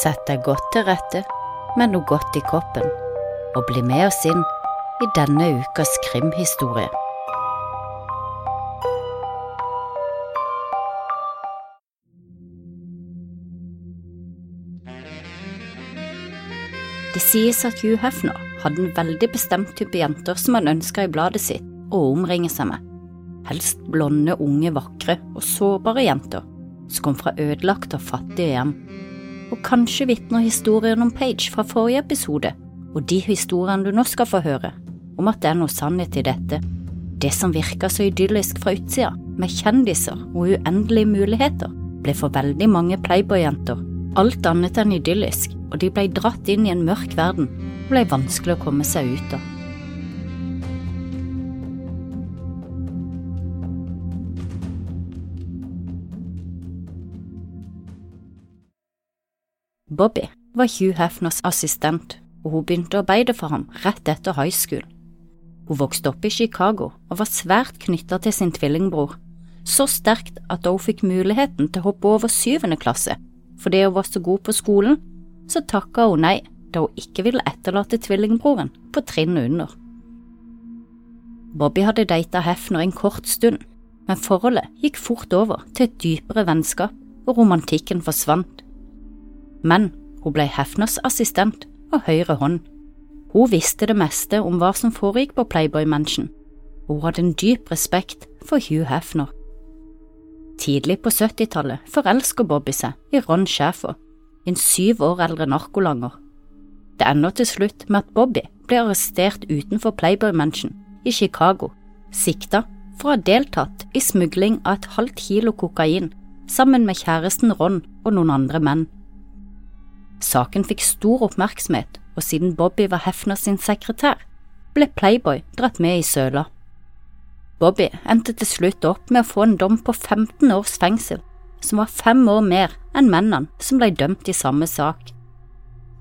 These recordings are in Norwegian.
Sett deg godt til rette med noe godt i koppen, og bli med oss inn i denne ukas krimhistorie. Det sies at Hugh Hefner hadde en veldig bestemt type jenter som han ønska i bladet sitt å omringe seg med. Helst blonde, unge, vakre og sårbare jenter som kom fra ødelagte og fattige hjem. Og kanskje vitner historien om Page fra forrige episode, og de historiene du nå skal få høre, om at det er noe sannhet i dette. Det som virka så idyllisk fra utsida, med kjendiser og uendelige muligheter, ble for veldig mange Playboy-jenter alt annet enn idyllisk, og de ble dratt inn i en mørk verden og ble vanskelig å komme seg ut av. Bobby var Hugh Hefners assistent, og hun begynte å arbeide for ham rett etter high school. Hun vokste opp i Chicago og var svært knytta til sin tvillingbror, så sterkt at da hun fikk muligheten til å hoppe over syvende klasse fordi hun var så god på skolen, så takka hun nei da hun ikke ville etterlate tvillingbroren på trinnet under. Bobby hadde data Hefner en kort stund, men forholdet gikk fort over til et dypere vennskap, og romantikken forsvant. Men hun ble Hefners assistent og høyre hånd. Hun visste det meste om hva som foregikk på Playboy Mansion, og hun hadde en dyp respekt for Hugh Hefner. Tidlig på 70-tallet forelsker Bobby seg i Ron Schæfer, en syv år eldre narkolanger. Det ender til slutt med at Bobby blir arrestert utenfor Playboy Mansion i Chicago, sikta for å ha deltatt i smugling av et halvt kilo kokain sammen med kjæresten Ron og noen andre menn. Saken fikk stor oppmerksomhet, og siden Bobby var Hefner sin sekretær, ble Playboy dratt med i søla. Bobby endte til slutt opp med å få en dom på 15 års fengsel, som var fem år mer enn mennene som ble dømt i samme sak.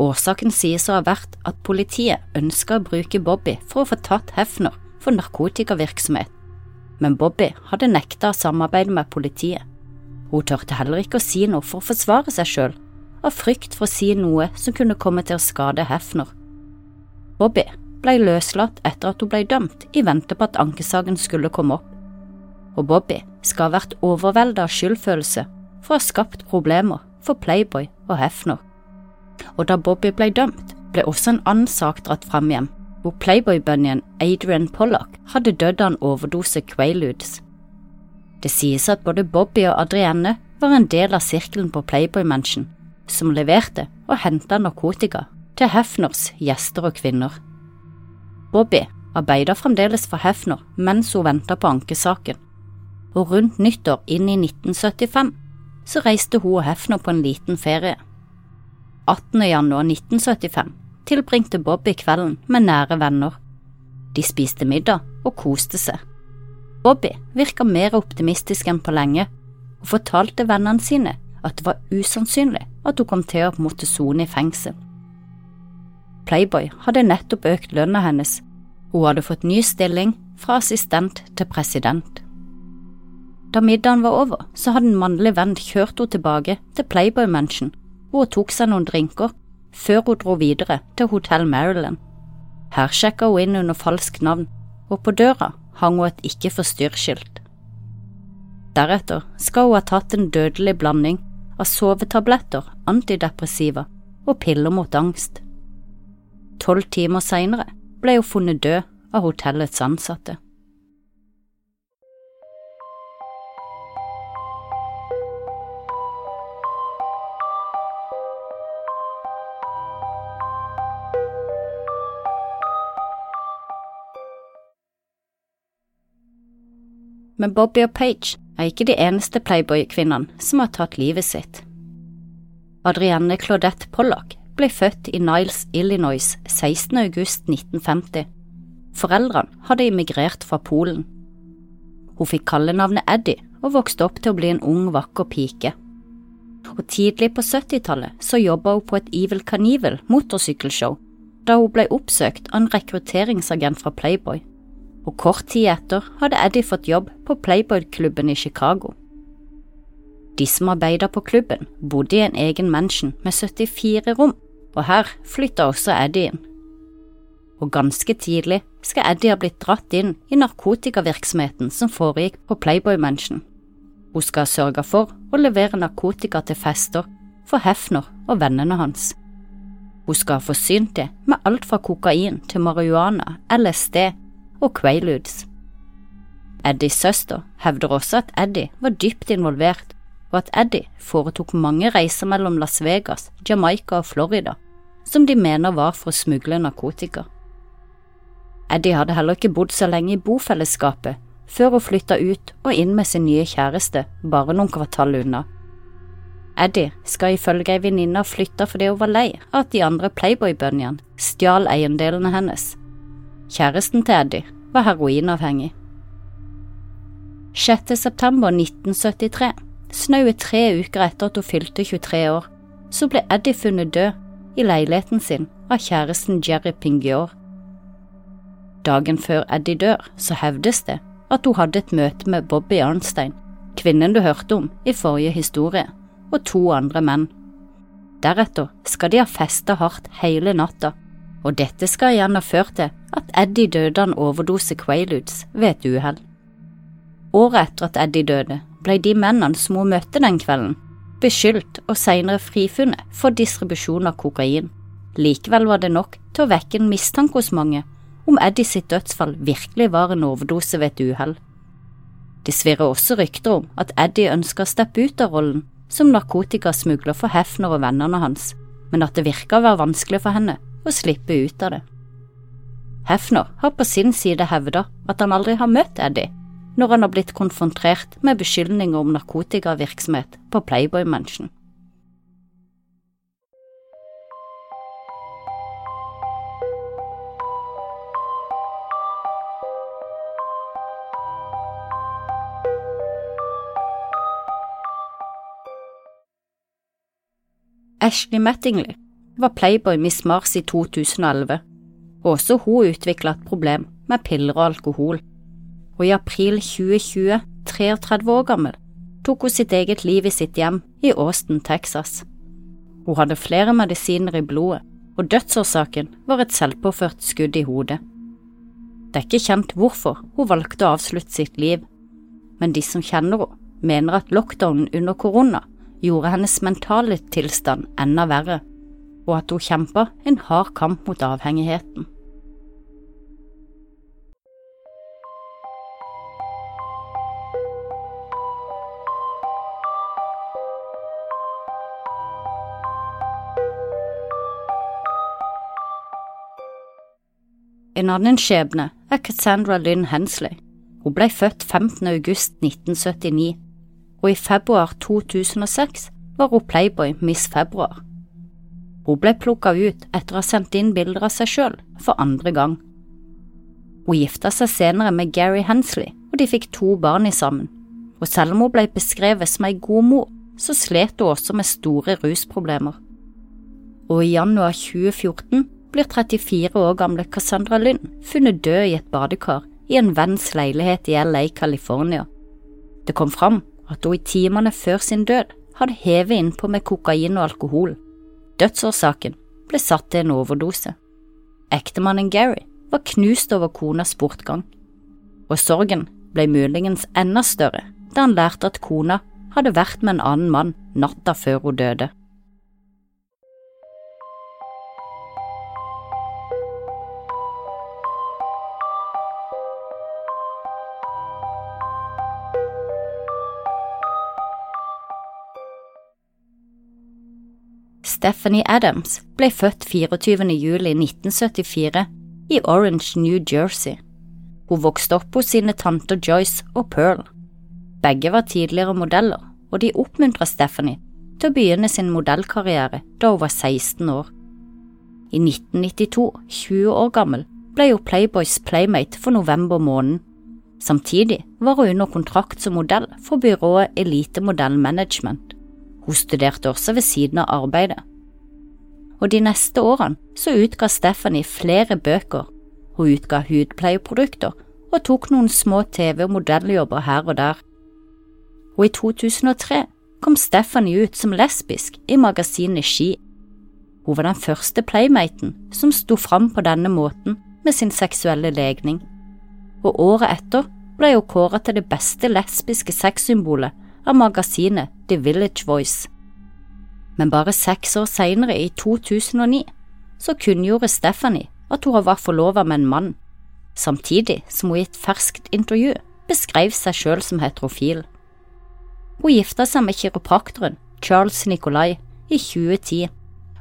Årsaken sies å ha vært at politiet ønska å bruke Bobby for å få tatt Hefner for narkotikavirksomhet, men Bobby hadde nekta å samarbeide med politiet. Hun tørte heller ikke å si noe for å forsvare seg sjøl, av frykt for å si noe som kunne komme til å skade Hefner. Bobby ble løslatt etter at hun ble dømt i vente på at ankesaken skulle komme opp, og Bobby skal ha vært overveldet av skyldfølelse for å ha skapt problemer for Playboy og Hefner. Og da Bobby ble dømt, ble også en annen sak dratt fram igjen, hvor Playboy-bunnyen Adrian Pollock hadde dødd av en overdose Quaaludes. Det sies at både Bobby og Adrienne var en del av sirkelen på Playboy Mansion, som leverte og henta narkotika til Hefners gjester og kvinner. Bobby arbeidet fremdeles for Hefner mens hun venta på ankesaken, og rundt nyttår inn i 1975 så reiste hun og Hefner på en liten ferie. 18. januar 1975 tilbringte Bobby kvelden med nære venner. De spiste middag og koste seg. Bobby virka mer optimistisk enn på lenge, og fortalte vennene sine at det var usannsynlig at hun kom til å måtte sone i fengsel. Playboy hadde nettopp økt lønna hennes, hun hadde fått ny stilling fra assistent til president. Da middagen var over, så hadde en mannlig venn kjørt henne tilbake til Playboy Mansion, hvor hun tok seg noen drinker, før hun dro videre til Hotell Maryland. Her sjekka hun inn under falskt navn, og på døra hang hun et ikke forstyrr-skilt. Deretter skal hun ha tatt en dødelig blanding av sovetabletter, antidepressiva og piller mot angst. Tolv timer senere ble hun funnet død av hotellets ansatte. Men Bobby og Page er ikke de eneste Playboy-kvinnene som har tatt livet sitt. Adrienne Claudette Pollock ble født i Niles, Illinois 16. august 1950. Foreldrene hadde immigrert fra Polen. Hun fikk kallenavnet Eddie og vokste opp til å bli en ung, vakker pike. Og Tidlig på 70-tallet så jobba hun på et Evil Canival motorsykkelshow, da hun ble oppsøkt av en rekrutteringsagent fra Playboy og kort tid etter hadde Eddie fått jobb på Playboy-klubben i Chicago. De som arbeidet på klubben, bodde i en egen mansion med 74 rom, og her flytta også Eddie inn. Og ganske tidlig skal Eddie ha blitt dratt inn i narkotikavirksomheten som foregikk på Playboy Mansion. Hun skal ha sørga for å levere narkotika til fester for Hefner og vennene hans. Hun skal ha forsynt det med alt fra kokain til marihuana, LSD og Quaaludes. Eddies søster hevder også at Eddie var dypt involvert, og at Eddie foretok mange reiser mellom Las Vegas, Jamaica og Florida, som de mener var for å smugle narkotika. Eddie hadde heller ikke bodd så lenge i bofellesskapet før hun flytta ut og inn med sin nye kjæreste, bare noen kvartal unna. Eddie skal ifølge ei venninne ha flytta fordi hun var lei av at de andre Playboy-bunnyene stjal eiendelene hennes. Kjæresten til Eddie var heroinavhengig. 6. september 1973, snaue tre uker etter at hun fylte 23 år, så ble Eddie funnet død i leiligheten sin av kjæresten Jerry Pingior. Dagen før Eddie dør, så hevdes det at hun hadde et møte med Bobby Arnstein, kvinnen du hørte om i forrige historie, og to andre menn. Deretter skal de ha festa hardt hele natta, og dette skal igjen ha ført til at Eddie døde av en overdose Quaaludes ved et uhell. Året etter at Eddie døde, ble de mennene som hun møtte den kvelden, beskyldt og senere frifunnet for distribusjon av kokain. Likevel var det nok til å vekke en mistanke hos mange om Eddie sitt dødsfall virkelig var en overdose ved et uhell. Det svirrer også rykter om at Eddie ønsker å steppe ut av rollen som narkotikasmugler for Hefner og vennene hans, men at det virker å være vanskelig for henne å slippe ut av det. Hefner har på sin side hevda at han aldri har møtt Eddie, når han har blitt konfrontert med beskyldninger om narkotikavirksomhet på Playboy Mansion. Ashley Mattingley var Playboy Miss Mars i 2011, og også hun utvikla et problem med piller og alkohol, og i april 2020, 33 år gammel, tok hun sitt eget liv i sitt hjem i Austin, Texas. Hun hadde flere medisiner i blodet, og dødsårsaken var et selvpåført skudd i hodet. Det er ikke kjent hvorfor hun valgte å avslutte sitt liv, men de som kjenner henne, mener at lockdownen under korona gjorde hennes mentale tilstand enda verre, og at hun kjempa en hard kamp mot avhengigheten. En annen skjebne er Cassandra Lynn Hensley. Hun ble født 15. august 1979 og i februar 2006 var hun Playboy Miss Februar. Hun ble plukka ut etter å ha sendt inn bilder av seg sjøl for andre gang. Hun gifta seg senere med Gary Hensley, og de fikk to barn i sammen. Og selv om hun ble beskrevet som ei god mor, så slet hun også med store rusproblemer. Og i januar 2014 blir 34 år gamle Cassandra Lynn funnet død i et badekar i en venns leilighet i LA, California. Det kom fram at hun i timene før sin død hadde hevet innpå med kokain og alkohol. Dødsårsaken ble satt til en overdose. Ektemannen Gary var knust over konas bortgang, og sorgen ble muligens enda større da han lærte at kona hadde vært med en annen mann natta før hun døde. Stephanie Adams ble født 24. juli 1974 i Orange, New Jersey. Hun vokste opp hos sine tanter Joyce og Pearl. Begge var tidligere modeller, og de oppmuntra Stephanie til å begynne sin modellkarriere da hun var 16 år. I 1992, 20 år gammel, ble hun Playboys playmate for november måned. Samtidig var hun under kontrakt som modell for byrået Elite Modell Management. Hun studerte også ved siden av arbeidet og de neste årene så utga Stephanie flere bøker, hun utga hudpleieprodukter og tok noen små TV- og modelljobber her og der. Og i 2003 kom Stephanie ut som lesbisk i magasinet Ski. Hun var den første playmaten som sto fram på denne måten med sin seksuelle legning, og året etter ble hun kåret til det beste lesbiske sexsymbolet av magasinet The Village Voice. Men bare seks år senere, i 2009, så kunngjorde Stephanie at hun var forlovet med en mann, samtidig som hun i et ferskt intervju beskrev seg selv som heterofil. Hun gifta seg med kiropraktoren Charles Nicolai i 2010,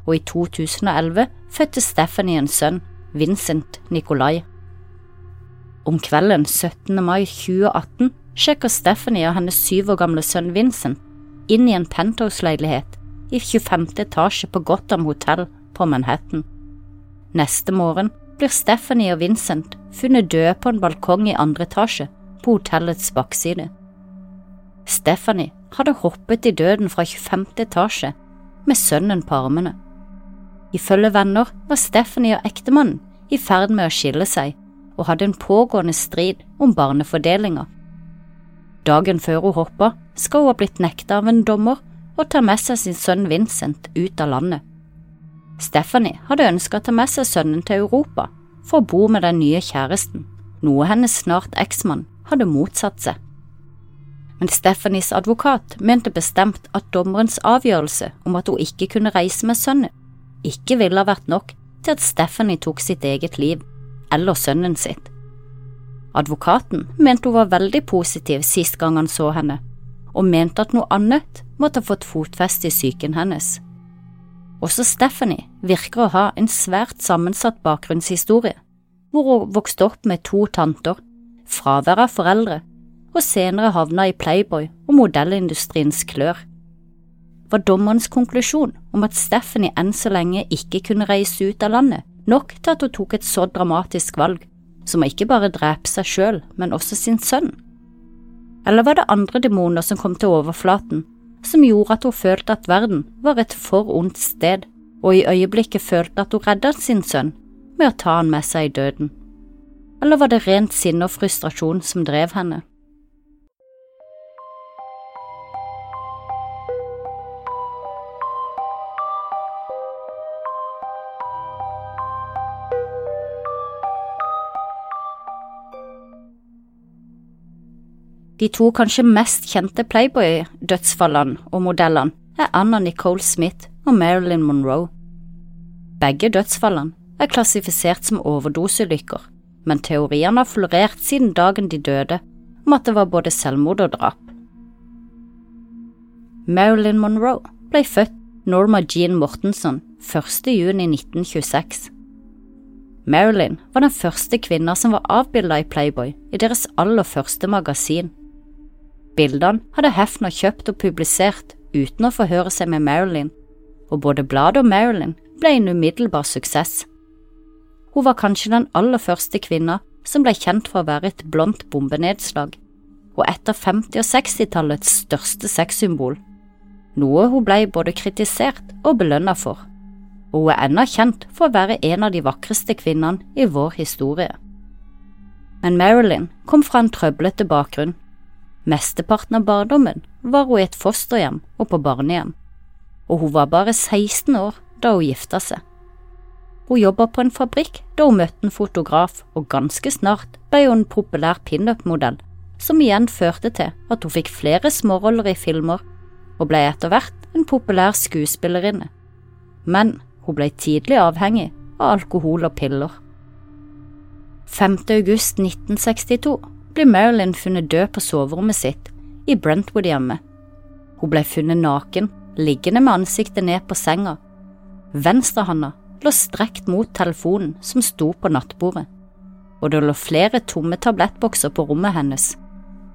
og i 2011 fødte Stephanie en sønn, Vincent Nicolai. Om kvelden 17. mai 2018 sjekker Stephanie og hennes syv år gamle sønn Vincent inn i en penthouse-leilighet i 25. etasje på Gotham Hotel på Manhattan. Neste morgen blir Stephanie og Vincent funnet døde på en balkong i andre etasje på hotellets bakside. Stephanie hadde hoppet i døden fra 25. etasje med sønnen på armene. Ifølge venner var Stephanie og ektemannen i ferd med å skille seg og hadde en pågående strid om barnefordelinga. Dagen før hun hoppa, skal hun ha blitt nekta av en dommer å ta med seg sin sønn Vincent ut av landet. Stephanie hadde ønska å ta med seg sønnen til Europa for å bo med den nye kjæresten, noe hennes snart eksmann hadde motsatt seg. Men Stephanies advokat mente bestemt at dommerens avgjørelse om at hun ikke kunne reise med sønnen, ikke ville ha vært nok til at Stephanie tok sitt eget liv, eller sønnen sitt. Advokaten mente hun var veldig positiv sist gang han så henne, og mente at noe annet måtte ha fått fotfeste i psyken hennes. Også Stephanie virker å ha en svært sammensatt bakgrunnshistorie, hvor hun vokste opp med to tanter, fravær av foreldre og senere havna i Playboy og modellindustriens klør. Var dommerens konklusjon om at Stephanie enn så lenge ikke kunne reise ut av landet, nok til at hun tok et så dramatisk valg, som å ikke bare drepe seg selv, men også sin sønn? Eller var det andre demoner som kom til overflaten, som gjorde at hun følte at verden var et for ondt sted, og i øyeblikket følte at hun reddet sin sønn med å ta han med seg i døden? Eller var det rent sinne og frustrasjon som drev henne? De to kanskje mest kjente Playboy-dødsfallene og modellene er Anna Nicole Smith og Marilyn Monroe. Begge dødsfallene er klassifisert som overdoseulykker, men teoriene har florert siden dagen de døde om at det var både selvmord og drap. Marilyn Monroe ble født Norma Jean Mortenson 1. juni 1926. Marilyn var den første kvinna som var avbilda i Playboy i deres aller første magasin. Bildene hadde Hefner kjøpt og publisert uten å forhøre seg med Marilyn, og både bladet og Marilyn ble en umiddelbar suksess. Hun var kanskje den aller første kvinna som ble kjent for å være et blondt bombenedslag, og et av 50- og 60-tallets største sexsymbol, noe hun ble både kritisert og belønna for, og hun er ennå kjent for å være en av de vakreste kvinnene i vår historie. Men Marilyn kom fra en trøblete bakgrunn Mesteparten av barndommen var hun i et fosterhjem og på barnehjem, og hun var bare 16 år da hun gifta seg. Hun jobba på en fabrikk da hun møtte en fotograf, og ganske snart ble hun en populær pinup-modell, som igjen førte til at hun fikk flere småroller i filmer og ble etter hvert en populær skuespillerinne. Men hun ble tidlig avhengig av alkohol og piller. 5. august 1962 blir Marilyn funnet død på soverommet sitt i Brentwood-hjemmet. Hun ble funnet naken, liggende med ansiktet ned på senga. Venstrehanda lå strekt mot telefonen som sto på nattbordet, og det lå flere tomme tablettbokser på rommet hennes,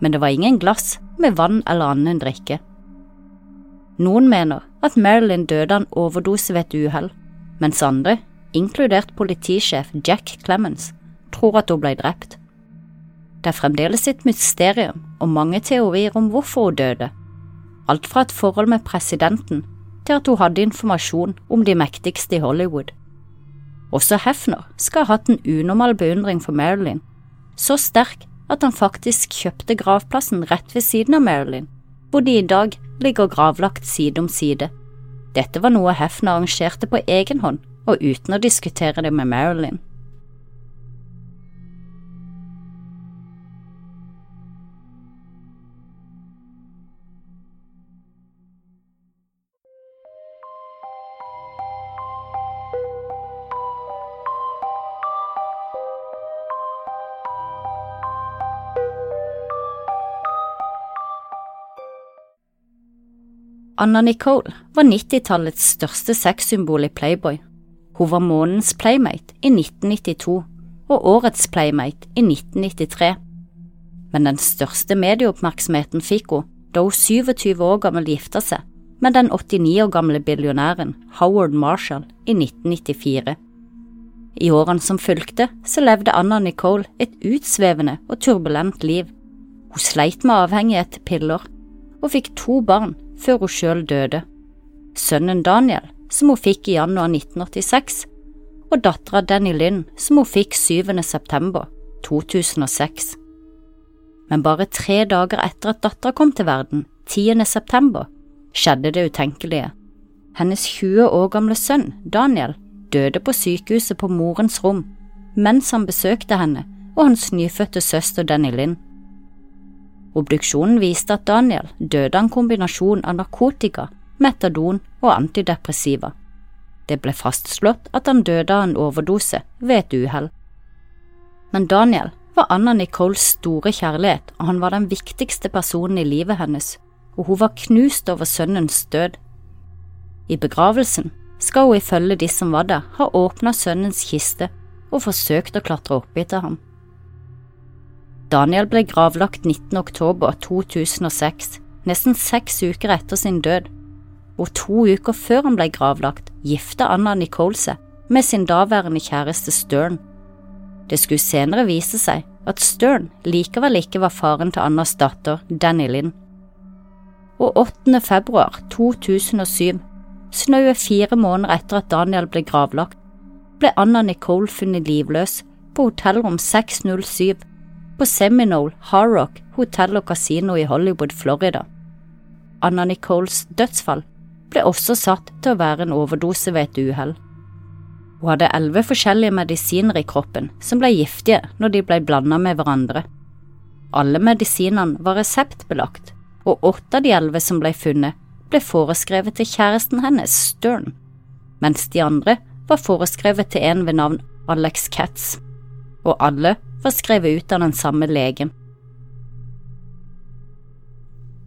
men det var ingen glass med vann eller annen drikke. Noen mener at Marilyn døde av en overdose ved et uhell, mens andre, inkludert politisjef Jack Clemens, tror at hun ble drept. Det er fremdeles et mysterium og mange teorier om hvorfor hun døde, alt fra et forhold med presidenten til at hun hadde informasjon om de mektigste i Hollywood. Også Hefner skal ha hatt en unormal beundring for Marilyn, så sterk at han faktisk kjøpte gravplassen rett ved siden av Marilyn, hvor de i dag ligger gravlagt side om side. Dette var noe Hefner arrangerte på egen hånd, og uten å diskutere det med Marilyn. Anna Nicole var 90-tallets største sexsymbol i Playboy. Hun var månens playmate i 1992 og årets playmate i 1993. Men den største medieoppmerksomheten fikk hun da hun 27 år gammel gifta seg med den 89 år gamle billionæren Howard Marshall i 1994. I årene som fulgte, så levde Anna Nicole et utsvevende og turbulent liv. Hun sleit med avhengighet til piller og fikk to barn før hun sjøl døde. Sønnen Daniel, som hun fikk i januar 1986, og dattera Danny Lynn, som hun fikk 7. september 2006. Men bare tre dager etter at dattera kom til verden, 10. september, skjedde det utenkelige. Hennes 20 år gamle sønn, Daniel, døde på sykehuset på morens rom mens han besøkte henne og hans nyfødte søster Danny Lynn. Obduksjonen viste at Daniel døde av en kombinasjon av narkotika, metadon og antidepressiva. Det ble fastslått at han døde av en overdose ved et uhell. Men Daniel var Anna Nicoles store kjærlighet, og han var den viktigste personen i livet hennes, og hun var knust over sønnens død. I begravelsen skal hun ifølge de som var der, ha åpna sønnens kiste og forsøkt å klatre oppi til ham. Daniel ble gravlagt 19. oktober 2006, nesten seks uker etter sin død, og to uker før han ble gravlagt, gifta Anna Nicole seg med sin daværende kjæreste Stern. Det skulle senere vise seg at Stern likevel ikke var faren til Annas datter, Danny Lynn. Og 8. februar 2007, snaue fire måneder etter at Daniel ble gravlagt, ble Anna Nicole funnet livløs på hotellrom 607 på Seminole Harrock hotell og kasino i Hollywood, Florida. Anna Nicoles dødsfall ble også satt til å være en overdose ved et uhell. Hun hadde elleve forskjellige medisiner i kroppen som ble giftige når de ble blandet med hverandre. Alle medisinene var reseptbelagt, og åtte av de elleve som ble funnet, ble foreskrevet til kjæresten hennes, Stern, mens de andre var foreskrevet til en ved navn Alex Katz, og alle var skrevet ut av den samme legen.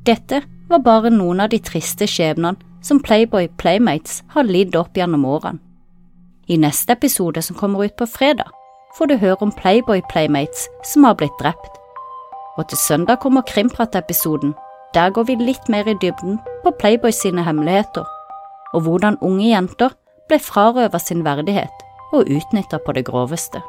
Dette var bare noen av de triste skjebnene som Playboy Playmates har lidd opp gjennom årene. I neste episode som kommer ut på fredag, får du høre om Playboy Playmates som har blitt drept. Og til søndag kommer Krimprat-episoden. Der går vi litt mer i dybden på Playboy sine hemmeligheter, og hvordan unge jenter ble frarøvet sin verdighet og utnytta på det groveste.